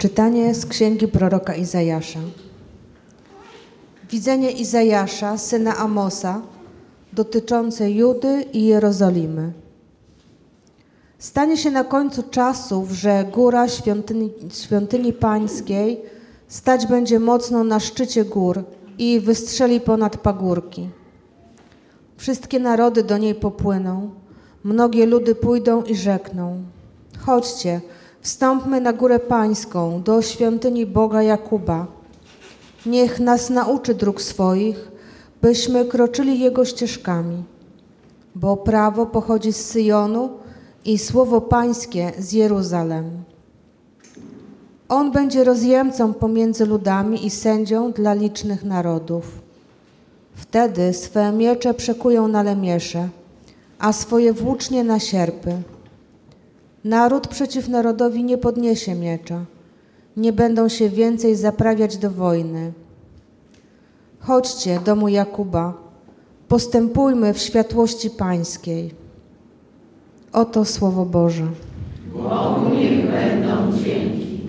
Czytanie z księgi proroka Izajasza. Widzenie Izajasza, syna Amosa, dotyczące Judy i Jerozolimy. Stanie się na końcu czasów, że góra świątyni, świątyni pańskiej stać będzie mocno na szczycie gór i wystrzeli ponad pagórki. Wszystkie narody do niej popłyną, mnogie ludy pójdą i rzekną: Chodźcie, wstąpmy na górę pańską, do świątyni Boga Jakuba. Niech nas nauczy dróg swoich, byśmy kroczyli Jego ścieżkami. Bo prawo pochodzi z Syjonu i słowo pańskie z Jeruzalem. On będzie rozjemcą pomiędzy ludami i sędzią dla licznych narodów. Wtedy swe miecze przekują na lemiesze, a swoje włócznie na sierpy. Naród przeciw narodowi nie podniesie miecza, nie będą się więcej zaprawiać do wojny. Chodźcie, domu Jakuba, postępujmy w światłości pańskiej. Oto Słowo Boże. Bogu niech będą dzięki.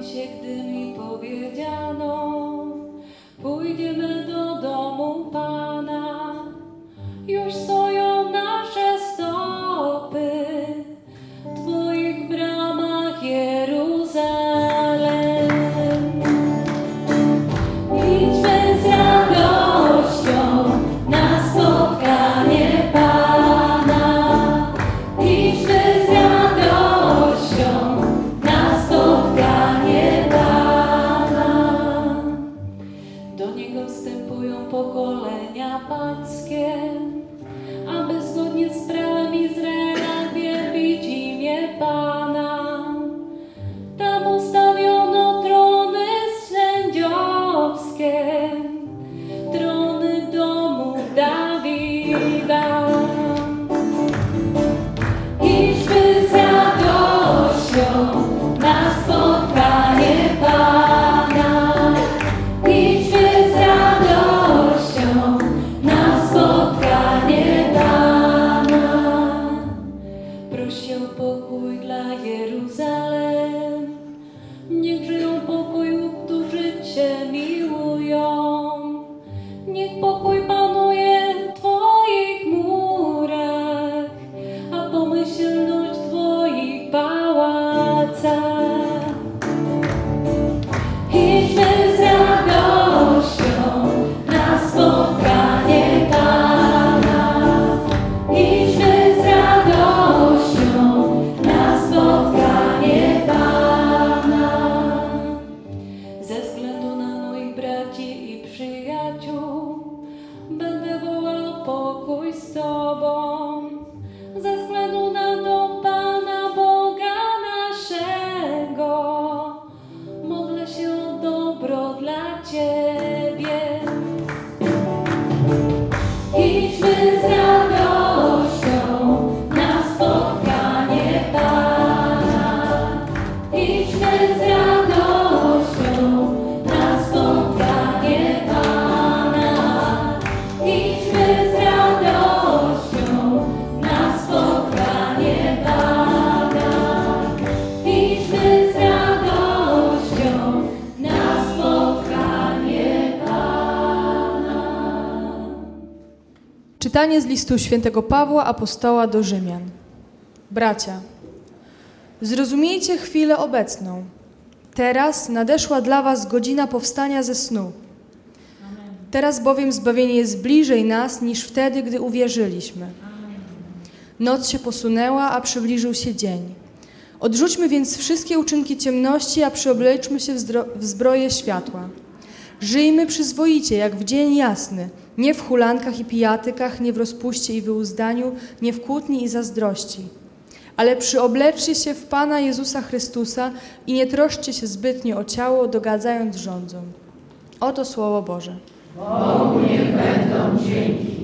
Się, gdy mi powiedziano, pójdziemy do domu Pana. Już japańskie pokój dla Jeruzalem. Niech żyją pokoju, którzy Cię miłują. Niech pokój panuje braci i przyjaciół będę wołał pokój z Tobą. Czytanie z listu świętego Pawła Apostoła do Rzymian. Bracia, zrozumiejcie chwilę obecną. Teraz nadeszła dla was godzina powstania ze snu. Teraz bowiem zbawienie jest bliżej nas niż wtedy, gdy uwierzyliśmy. Noc się posunęła, a przybliżył się dzień. Odrzućmy więc wszystkie uczynki ciemności, a przyobleczmy się w zbroję światła. Żyjmy przyzwoicie, jak w dzień jasny, nie w hulankach i pijatykach, nie w rozpuście i wyuzdaniu, nie w kłótni i zazdrości. ale przyobleczcie się w Pana Jezusa Chrystusa i nie troszczcie się zbytnio o ciało, dogadzając rządzom. Oto Słowo Boże. Bogu niech będą dzięki.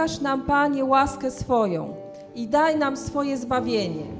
Okaż nam, Panie, łaskę swoją i daj nam swoje zbawienie.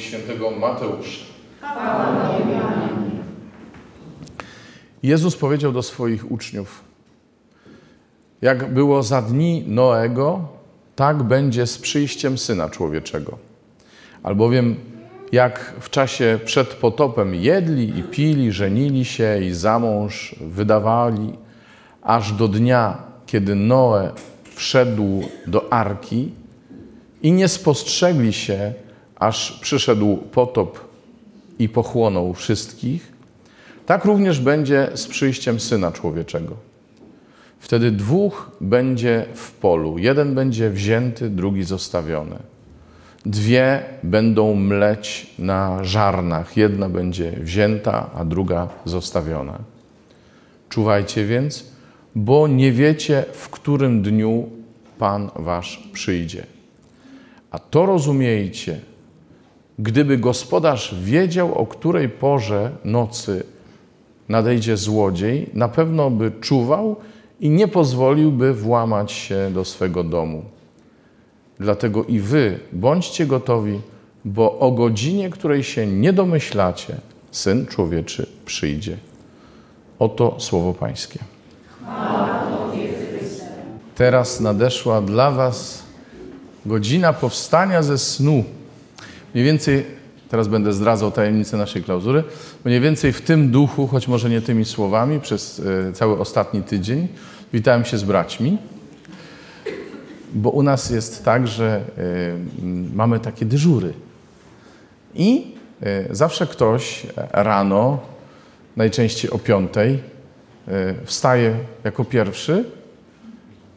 Świętego Mateusza. Jezus powiedział do swoich uczniów: Jak było za dni Noego, tak będzie z przyjściem syna człowieczego. Albowiem jak w czasie przed potopem jedli i pili, żenili się i za mąż wydawali, aż do dnia, kiedy Noe wszedł do arki i nie spostrzegli się, aż przyszedł potop i pochłonął wszystkich, tak również będzie z przyjściem Syna Człowieczego. Wtedy dwóch będzie w polu, jeden będzie wzięty, drugi zostawiony. Dwie będą mleć na żarnach, jedna będzie wzięta, a druga zostawiona. Czuwajcie więc, bo nie wiecie, w którym dniu Pan Wasz przyjdzie. A to rozumiejcie, gdyby gospodarz wiedział, o której porze nocy nadejdzie złodziej, na pewno by czuwał i nie pozwoliłby włamać się do swego domu. Dlatego i wy bądźcie gotowi, bo o godzinie, której się nie domyślacie, Syn Człowieczy przyjdzie. Oto słowo Pańskie. Teraz nadeszła dla Was godzina powstania ze snu. Mniej więcej, teraz będę zdradzał tajemnicę naszej klauzury, mniej więcej w tym duchu, choć może nie tymi słowami, przez e, cały ostatni tydzień witałem się z braćmi, bo u nas jest tak, że e, mamy takie dyżury. I e, zawsze ktoś rano, najczęściej o piątej, wstaje jako pierwszy,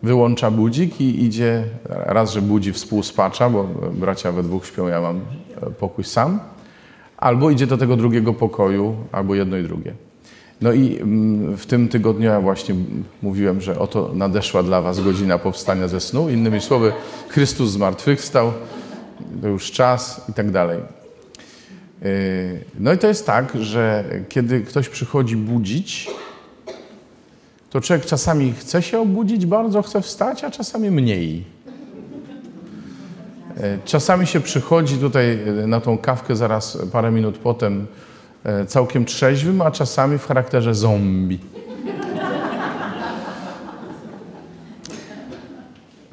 wyłącza budzik i idzie, raz, że budzi współspacza, bo bracia we dwóch śpią, ja mam pokój sam, albo idzie do tego drugiego pokoju, albo jedno i drugie. No i mm, w tym tygodniu ja właśnie mówiłem, że oto nadeszła dla was godzina powstania ze snu. Innymi słowy, Chrystus zmartwychwstał, to już czas i tak dalej. Yy, No i to jest tak, że kiedy ktoś przychodzi budzić, to człowiek czasami chce się obudzić, bardzo chce wstać, a czasami mniej. E, Czasami się przychodzi tutaj e, na tą kawkę zaraz parę minut potem e, całkiem trzeźwym, a czasami w charakterze zombie.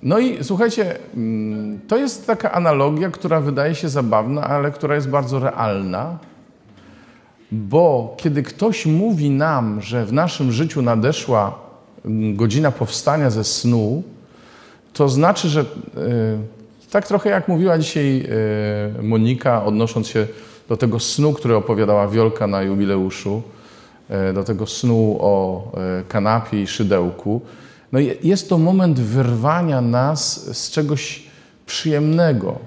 No i słuchajcie, mm, to jest taka analogia, która wydaje się zabawna, ale która jest bardzo realna. Bo kiedy ktoś mówi nam, że w naszym życiu nadeszła mm, godzina powstania ze snu, to znaczy, że e, tak trochę jak mówiła dzisiaj e, Monika, odnosząc się do tego snu, który opowiadała Wiolka na jubileuszu, e, do tego snu o e, kanapie i szydełku. No je- jest to moment wyrwania nas z czegoś przyjemnego,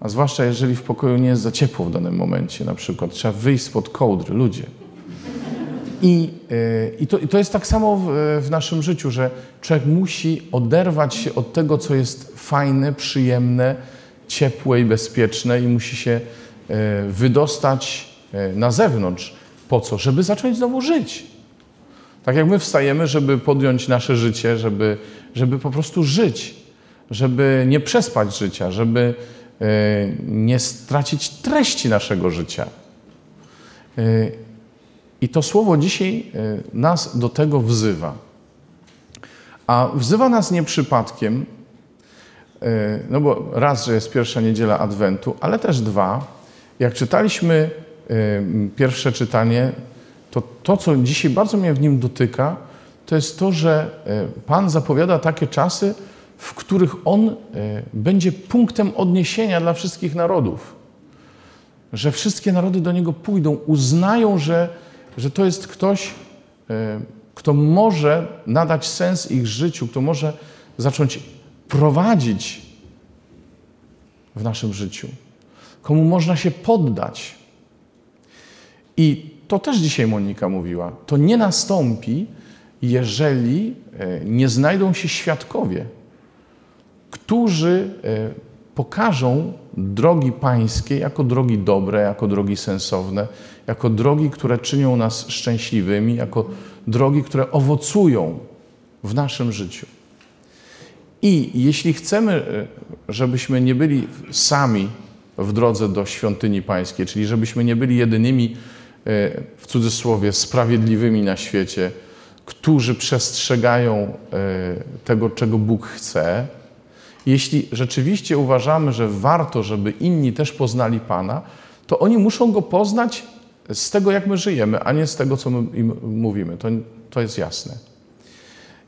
a zwłaszcza jeżeli w pokoju nie jest za ciepło w danym momencie, na przykład trzeba wyjść spod kołdry, ludzie. I, yy, i, to, I to jest tak samo w, w naszym życiu, że człowiek musi oderwać się od tego, co jest fajne, przyjemne, ciepłe i bezpieczne, i musi się yy, wydostać yy, na zewnątrz. Po co? Żeby zacząć znowu żyć. Tak jak my wstajemy, żeby podjąć nasze życie, żeby, żeby po prostu żyć, żeby nie przespać życia, żeby e, nie stracić treści naszego życia. I to słowo dzisiaj e, nas do tego wzywa. A wzywa nas nie przypadkiem, e, no bo raz, że jest pierwsza niedziela Adwentu, ale też dwa, jak czytaliśmy e, pierwsze czytanie, to to, co dzisiaj bardzo mnie w nim dotyka, to jest to, że Pan zapowiada takie czasy, w których On będzie punktem odniesienia dla wszystkich narodów. Że wszystkie narody do Niego pójdą, uznają, że, że to jest ktoś, e, kto może nadać sens ich życiu, kto może zacząć prowadzić w naszym życiu, komu można się poddać. I to też dzisiaj Monika mówiła. To nie nastąpi, jeżeli e, nie znajdą się świadkowie, którzy e, pokażą drogi pańskie jako drogi dobre, jako drogi sensowne, jako drogi, które czynią nas szczęśliwymi, jako drogi, które owocują w naszym życiu. I jeśli chcemy, e, żebyśmy nie byli sami w drodze do świątyni pańskiej, czyli żebyśmy nie byli jedynymi, e, w cudzysłowie, sprawiedliwymi na świecie, którzy przestrzegają e, tego, czego Bóg chce, jeśli rzeczywiście uważamy, że warto, żeby inni też poznali Pana, to oni muszą Go poznać z tego, jak my żyjemy, a nie z tego, co my im mówimy. To, to jest jasne.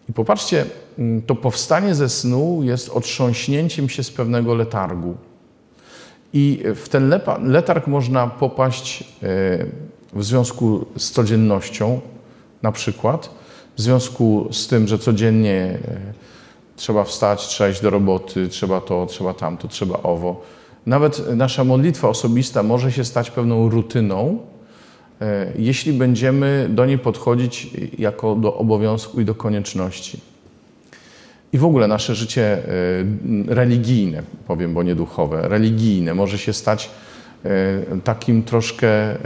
I popatrzcie, mm, to powstanie ze snu jest otrząśnięciem się z pewnego letargu. I w ten letarg można popaść e, w związku z codziennością, na przykład, w związku z tym, że codziennie e, trzeba wstać, trzeba iść do roboty, trzeba to, trzeba tamto, trzeba owo. Nawet nasza modlitwa osobista może się stać pewną rutyną, e, jeśli będziemy do niej podchodzić jako do obowiązku i do konieczności. I w ogóle nasze życie e, religijne, powiem, bo nie duchowe, religijne może się stać e, takim troszkę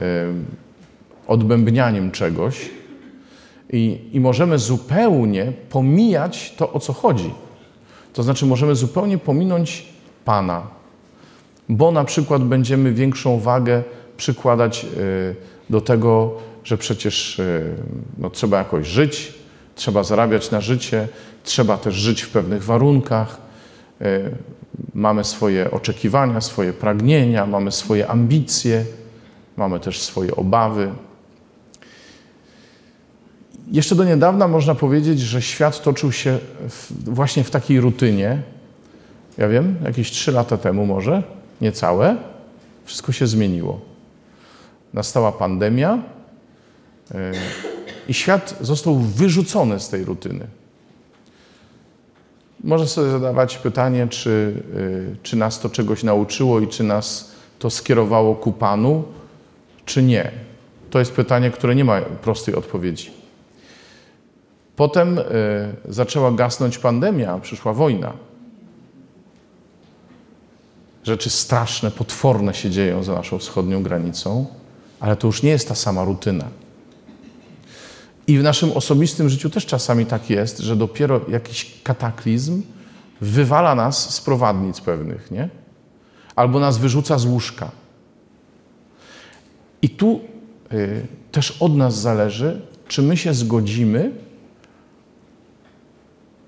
odbębnianiem czegoś i, i możemy zupełnie pomijać to, o co chodzi. To znaczy, możemy zupełnie pominąć Pana, bo na przykład będziemy większą wagę przykładać do tego, że przecież no, trzeba jakoś żyć, trzeba zarabiać na życie, trzeba też żyć w pewnych warunkach. Mamy swoje oczekiwania, swoje pragnienia, mamy swoje ambicje, mamy też swoje obawy. Jeszcze do niedawna można powiedzieć, że świat toczył się w, właśnie w takiej rutynie. Ja wiem, jakieś trzy lata temu może, niecałe, wszystko się zmieniło. Nastała pandemia yy, i świat został wyrzucony z tej rutyny. Można sobie zadawać pytanie, czy, yy, czy nas to czegoś nauczyło i czy nas to skierowało ku Panu, czy nie. To jest pytanie, które nie ma prostej odpowiedzi. Potem y, zaczęła gasnąć pandemia, przyszła wojna. Rzeczy straszne, potworne się dzieją za naszą wschodnią granicą, ale to już nie jest ta sama rutyna. I w naszym osobistym życiu też czasami tak jest, że dopiero jakiś kataklizm wywala nas z prowadnic pewnych, nie? Albo nas wyrzuca z łóżka. I tu y, też od nas zależy, czy my się zgodzimy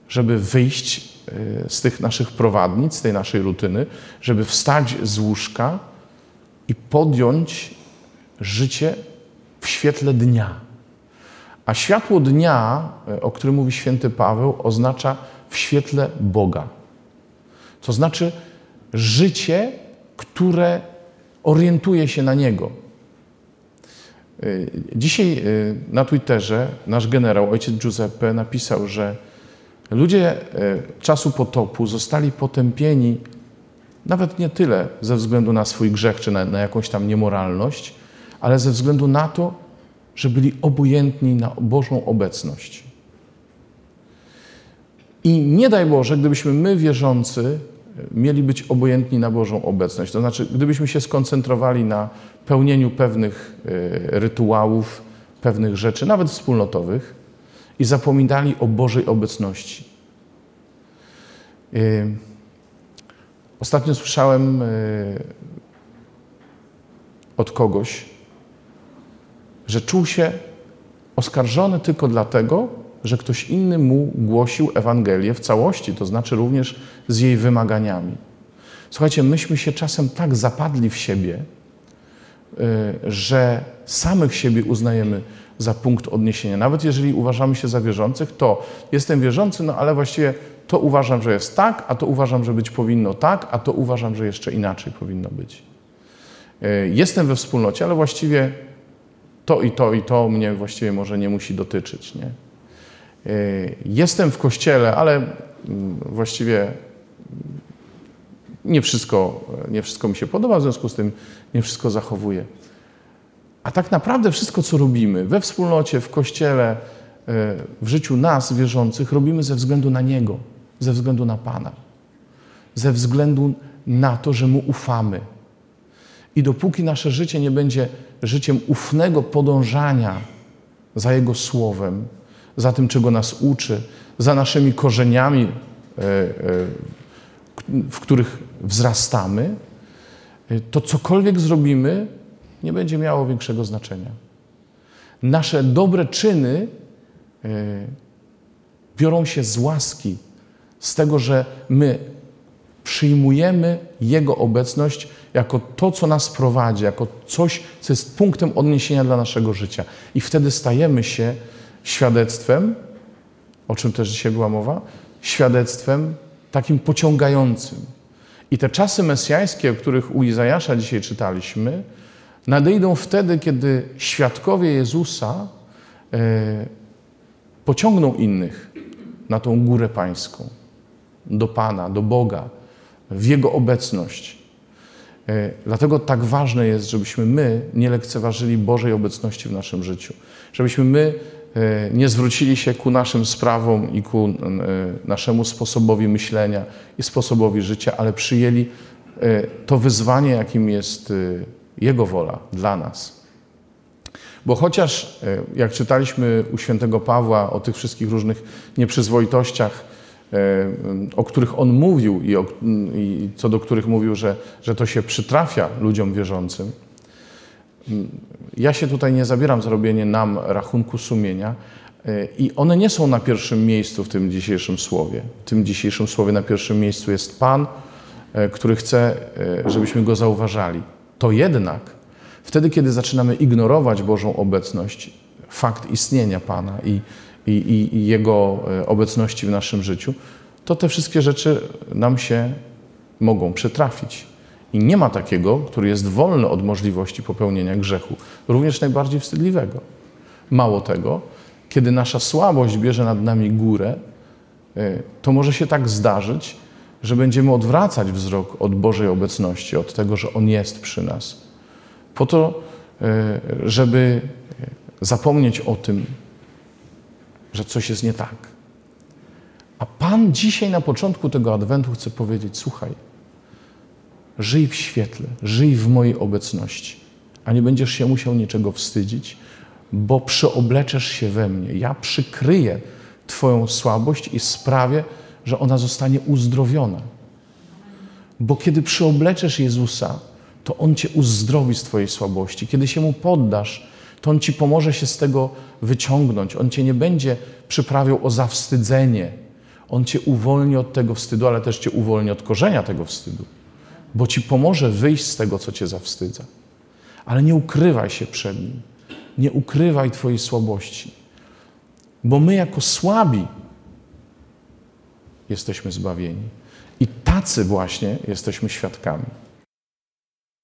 żeby wyjść y, z tych naszych prowadnic, z tej naszej rutyny, żeby wstać z łóżka i podjąć życie w świetle dnia. A światło dnia, y, o którym mówi święty Paweł, oznacza w świetle Boga. To znaczy życie, które orientuje się na Niego. Y, Dzisiaj na Twitterze nasz generał, ojciec Giuseppe, napisał, że Ludzie e, czasu potopu zostali potępieni nawet nie tyle ze względu na swój grzech czy na, na, jakąś tam niemoralność, ale ze względu na to, że byli obojętni na Bożą obecność. I nie daj Boże, gdybyśmy my, wierzący, mieli być obojętni na Bożą obecność. To znaczy, gdybyśmy się skoncentrowali na pełnieniu pewnych e, rytuałów, pewnych rzeczy, nawet wspólnotowych, i zapominali o Bożej obecności. Ostatnio słyszałem e, od kogoś, że czuł się oskarżony tylko dlatego, że ktoś inny mu głosił Ewangelię w całości, to znaczy również z jej wymaganiami. Słuchajcie, myśmy się czasem tak zapadli w siebie, y, że samych siebie uznajemy za punkt odniesienia. Nawet jeżeli uważamy się za wierzących, to jestem wierzący, no ale właściwie to uważam, że jest tak, a to uważam, że być powinno tak, a to uważam, że jeszcze inaczej powinno być. Y, Jestem we wspólnocie, ale właściwie to i to i to mnie właściwie może nie musi dotyczyć. Nie? Y, Jestem w kościele, ale mm, właściwie nie wszystko, nie wszystko mi się podoba, w związku z tym nie wszystko zachowuję. A tak naprawdę wszystko, co robimy we wspólnocie, w kościele, y, w życiu nas, wierzących, robimy ze względu na Niego, ze względu na Pana, ze względu na to, że Mu ufamy. I dopóki nasze życie nie będzie życiem ufnego podążania za Jego Słowem, za tym, czego nas uczy, za naszymi korzeniami, e, e, w których wzrastamy, e, to cokolwiek zrobimy, nie będzie miało większego znaczenia. Nasze dobre czyny e, biorą się z łaski, z tego, że my przyjmujemy Jego obecność jako to, co nas prowadzi, jako coś, co jest punktem odniesienia dla naszego życia. I wtedy stajemy się świadectwem, o czym też dzisiaj była mowa, świadectwem takim pociągającym. I te czasy mesjańskie, o których u Izajasza dzisiaj czytaliśmy, nadejdą wtedy, kiedy świadkowie Jezusa e, pociągną innych na tą górę pańską, do Pana, do Boga, w Jego obecność. E, Dlatego tak ważne jest, żebyśmy my nie lekceważyli Bożej obecności w naszym życiu. Żebyśmy my nie zwrócili się ku naszym sprawom i ku e, naszemu sposobowi myślenia i sposobowi życia, ale przyjęli e, to wyzwanie, jakim jest e, Jego wola dla nas. Bo chociaż, e, jak czytaliśmy u świętego Pawła o tych wszystkich różnych nieprzyzwoitościach, e, o których on mówił i, o, i co do których mówił, że, że to się przytrafia ludziom wierzącym, ja się tutaj nie zabieram za robienie nam rachunku sumienia e, i one nie są na pierwszym miejscu w tym dzisiejszym słowie. W tym dzisiejszym słowie na pierwszym miejscu jest Pan, e, który chce, e, żebyśmy Go zauważali. To jednak wtedy, kiedy zaczynamy ignorować Bożą obecność, fakt istnienia Pana i, i, i, Jego obecności w naszym życiu, to te wszystkie rzeczy nam się mogą przytrafić. I nie ma takiego, który jest wolny od możliwości popełnienia grzechu, również najbardziej wstydliwego. Mało tego, kiedy nasza słabość bierze nad nami górę, e, to może się tak zdarzyć, że będziemy odwracać wzrok od Bożej obecności, od tego, że On jest przy nas, po to, e, żeby zapomnieć o tym, że coś jest nie tak. A Pan dzisiaj na początku tego adwentu chce powiedzieć: Słuchaj, żyj w świetle, żyj w mojej obecności, a nie będziesz się musiał niczego wstydzić, bo przyobleczesz się we mnie. Ja przykryję Twoją słabość i sprawię, że ona zostanie uzdrowiona. Bo kiedy przyobleczesz Jezusa, to On Cię uzdrowi z Twojej słabości. Kiedy się Mu poddasz, to On Ci pomoże się z tego wyciągnąć. On Cię nie będzie przyprawiał o zawstydzenie. On Cię uwolni od tego wstydu, ale też Cię uwolni od korzenia tego wstydu, bo Ci pomoże wyjść z tego, co Cię zawstydza. Ale nie ukrywaj się przed Nim. Nie ukrywaj Twojej słabości, bo my jako słabi jesteśmy zbawieni. I tacy właśnie jesteśmy świadkami.